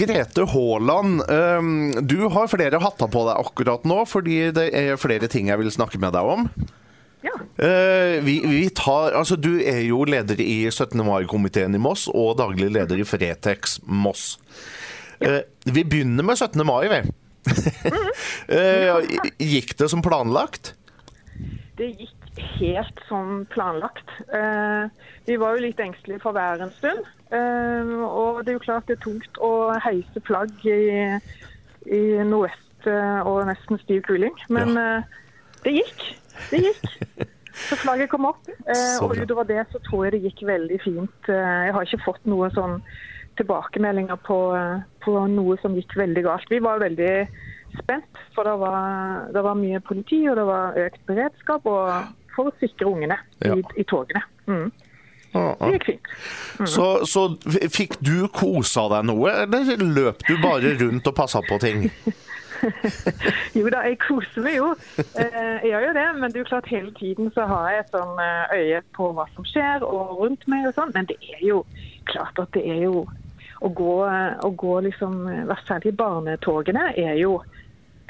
Grete Haaland, um, du har flere hatter på deg akkurat nå, fordi det er flere ting jeg vil snakke med deg om. Ja. Uh, vi, vi tar, altså Du er jo leder i 17. mai-komiteen i Moss og daglig leder i Fretex Moss. Ja. vi begynner med 17. mai, vi. uh, gikk det som planlagt? Det gikk helt som planlagt. Uh, vi var jo litt engstelige for været en stund. Uh, og det er jo klart det er tungt å heise flagg i, i nordvest uh, og nesten stiv kuling. Men Ja. det gikk. Det gikk. Så flagget kom opp. Og utover det så tror jeg det gikk veldig fint. jeg har ikke fått noe sånn tilbakemeldinger på, på noe som gikk veldig galt. Vi var veldig spent, for det var, det var mye politi og det var økt beredskap og for å sikre ungene Ja. i, i togene. Mm. Ah, Det gikk fint. Så, så fikk du kosa deg noe, eller løp du bare rundt og passa på ting? Jo da, jeg koser meg jo. Eh, jeg gjør jo det, men det er jo klart hele tiden så har jeg sånn eh, øye på hva som skjer og rundt meg og sånn. Men det er jo klart at det er jo å gå, å gå liksom, hvert fall i barnetogene er jo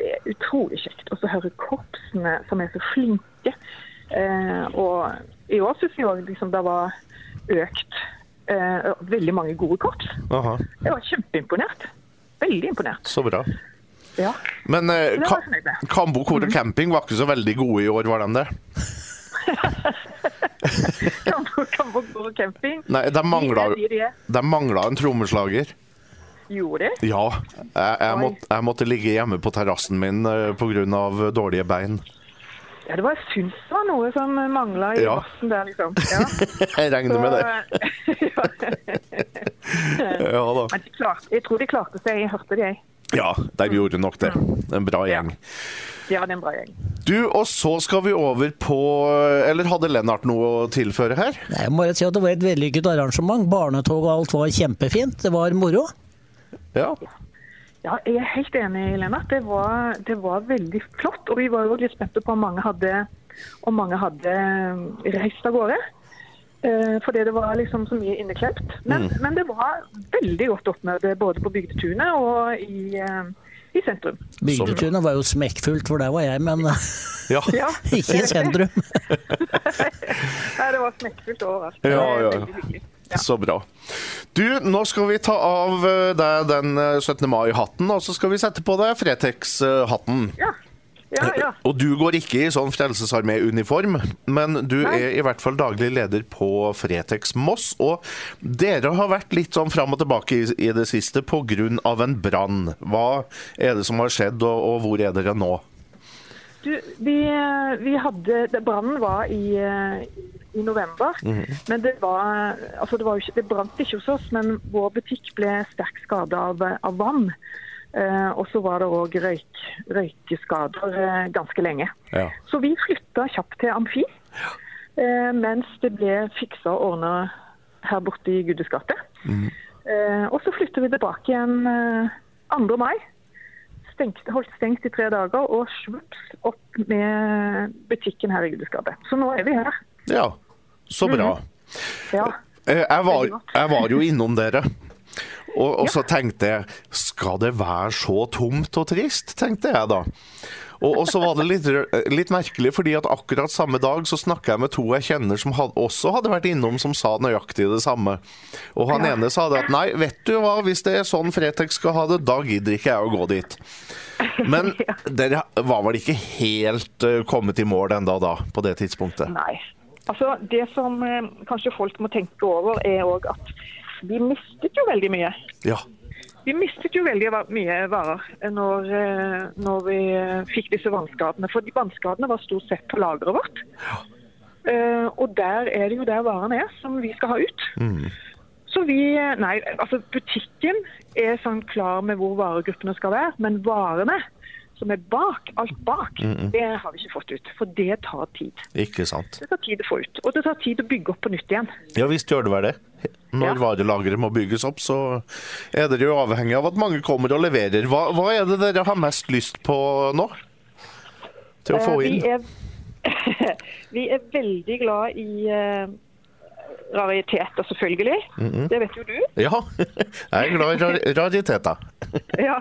det er utrolig kjekt. Og så høre korpsene som er så flinke. Eh, og i år syns jeg òg liksom, det var økt eh, veldig mange gode korps. Aha, Jeg var kjempeimponert. Veldig imponert. så bra. Ja. Men eh, Ka Kambo kor og camping var ikke så veldig gode i år, var de det? Kambo, Kambo og camping. Nei, de mangla, de mangla en trommeslager. Gjorde det? Ja, jeg, jeg, måtte, jeg måtte ligge hjemme på terrassen min eh, pga. dårlige bein. Ja, det var, jeg syns det var noe som mangla i Ja. bassen der, liksom. Ja. Jeg regner med det. ja. Da. Men de klarte, jeg tror de klarte seg. Jeg hørte det, jeg. Ja, de gjorde nok det. En bra gjeng. Ja, det er en bra gjeng. Du, og så skal vi over på Eller hadde Lennart noe å tilføre her? Nei, Jeg må bare si at det var et vellykket arrangement. Barnetog og alt var kjempefint. Det var moro. Ja. Ja, jeg er helt enig, Helena. Det var, det var veldig flott. Og vi var jo litt spente på om mange hadde, om mange hadde eh, reist av gårde. Eh, fordi det var liksom så mye inneklemt. Men, men det var veldig godt oppmøte både på Bygdetunet og i, eh, i sentrum. Bygdetunet var jo smekkfullt, for der var jeg, men Ja. Ja, ikke i sentrum. Nei, det var smekkfullt overalt. Ja, ja, ja. Veldig hyggelig. Ja. Så bra. Du, nå skal vi ta av eh, deg den eh, 17. mai-hatten, og så skal vi sette på deg Fretex-hatten. Ja. ja, ja. Og du går ikke i sånn Frelsesarmé-uniform, men du Nei. er i hvert fall daglig leder på Fretex Moss. Og dere har vært litt sånn fram og tilbake i, i det siste pga. en brann. Hva er det som har skjedd, og, og hvor er dere nå? Du, vi, vi hadde Brannen var i, eh, i november. Men det var altså det, var ikke, det brant ikke hos oss, men vår butikk ble sterkt skada av, av vann. Eh, og så var det òg røyk, røykeskader eh, ganske lenge. Ja. Så vi flytta kjapt til Amfi. Eh, mens det ble fiksa og ordna her borte i Gudes gate. Eh, og så flytter vi tilbake igjen eh, 2. mai. Stengt, holdt stengt i tre dager, og svups opp med butikken her i Gudes. Så nå er vi her. Ja, så bra. Ja. Eh, Jeg var, jeg var jo innom dere. Og, og så tenkte jeg skal det være så tomt og trist, tenkte jeg da. Og, og så var det litt, litt merkelig, fordi at akkurat samme dag så snakka jeg med to jeg kjenner som had, også hadde vært innom, som sa nøyaktig det samme. Og han Ja. ene sa det at nei, vet du hva, hvis det er sånn Fretex skal ha det, da gidder ikke jeg å gå dit. Men dere var vel ikke helt eh, kommet i mål enda da, på det tidspunktet? Nei. Altså, Det som eh, kanskje folk må tenke over, er òg at vi mistet jo veldig mye. Ja. Vi mistet jo veldig mye varer når, eh, når vi eh, fikk disse vannskadene. For de vannskadene var stort sett på lageret vårt. Eh, og der er det jo der varene er, som vi skal ha ut. Så vi eh, Nei, altså butikken er sånn klar med hvor varegruppene skal være. Men varene som er bak, alt bak, det har vi ikke fått ut. For det tar tid. Ikke sant. Det tar tid å få ut. Og det tar tid å bygge opp på nytt igjen. Ja visst gjør det vel det. Når Ja. varelageret må bygges opp, så er dere jo avhengig av at mange kommer og leverer. Hva, hva er det dere har mest lyst på nå? Til å få Eh, inn? Vi er, vi er veldig glad i, eh, rariteter, selvfølgelig. Det vet jo du. Ja, jeg er glad i rar rariteter. Ja,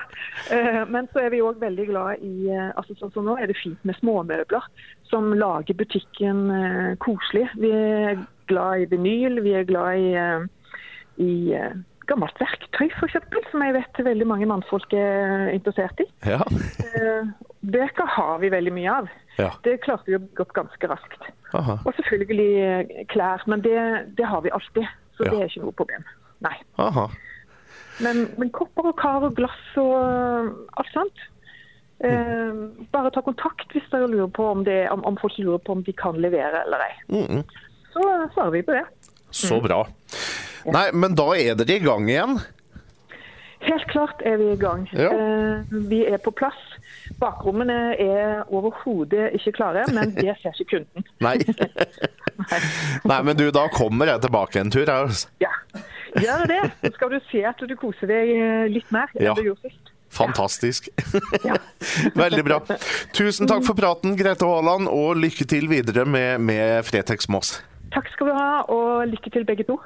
eh, Men så er vi òg veldig glad i eh, altså sånn som nå er det fint med småmøbler som lager butikken eh, koselig. Vi er glad i vinyl, vi er glad i, i gammelt verktøy f.eks., som jeg vet veldig mange mannfolk er interessert i. Ja. Bøker har vi veldig mye av. Ja. Det klarte vi å bygge opp ganske raskt. Aha. Og selvfølgelig klær, men det, det har vi alltid. Så Ja. det er ikke noe problem. Nei. Aha. Men, men kopper og kar og glass og øh, alt sånt. Eh, bare ta kontakt hvis dere lurer på om, det, om, om folk lurer på om de kan levere eller ei. Mm Så svarer vi på det. Så bra. Nei, men da er dere i gang igjen. Helt klart er vi i gang. Ja. Eh, vi er på plass. Bakrommene er overhodet ikke klare, men det ser ikke kunden. Nei. Nei, men du, da kommer jeg tilbake en tur. jeg, altså. Ja, gjør det. Så skal du se at du koser deg eh, litt mer enn Ja. du gjorde sist. Fantastisk. Ja. Veldig bra. Tusen takk for praten, Grete Haaland, og lykke til videre med, med Fretex Moss. Takk skal du ha, og lykke til begge to.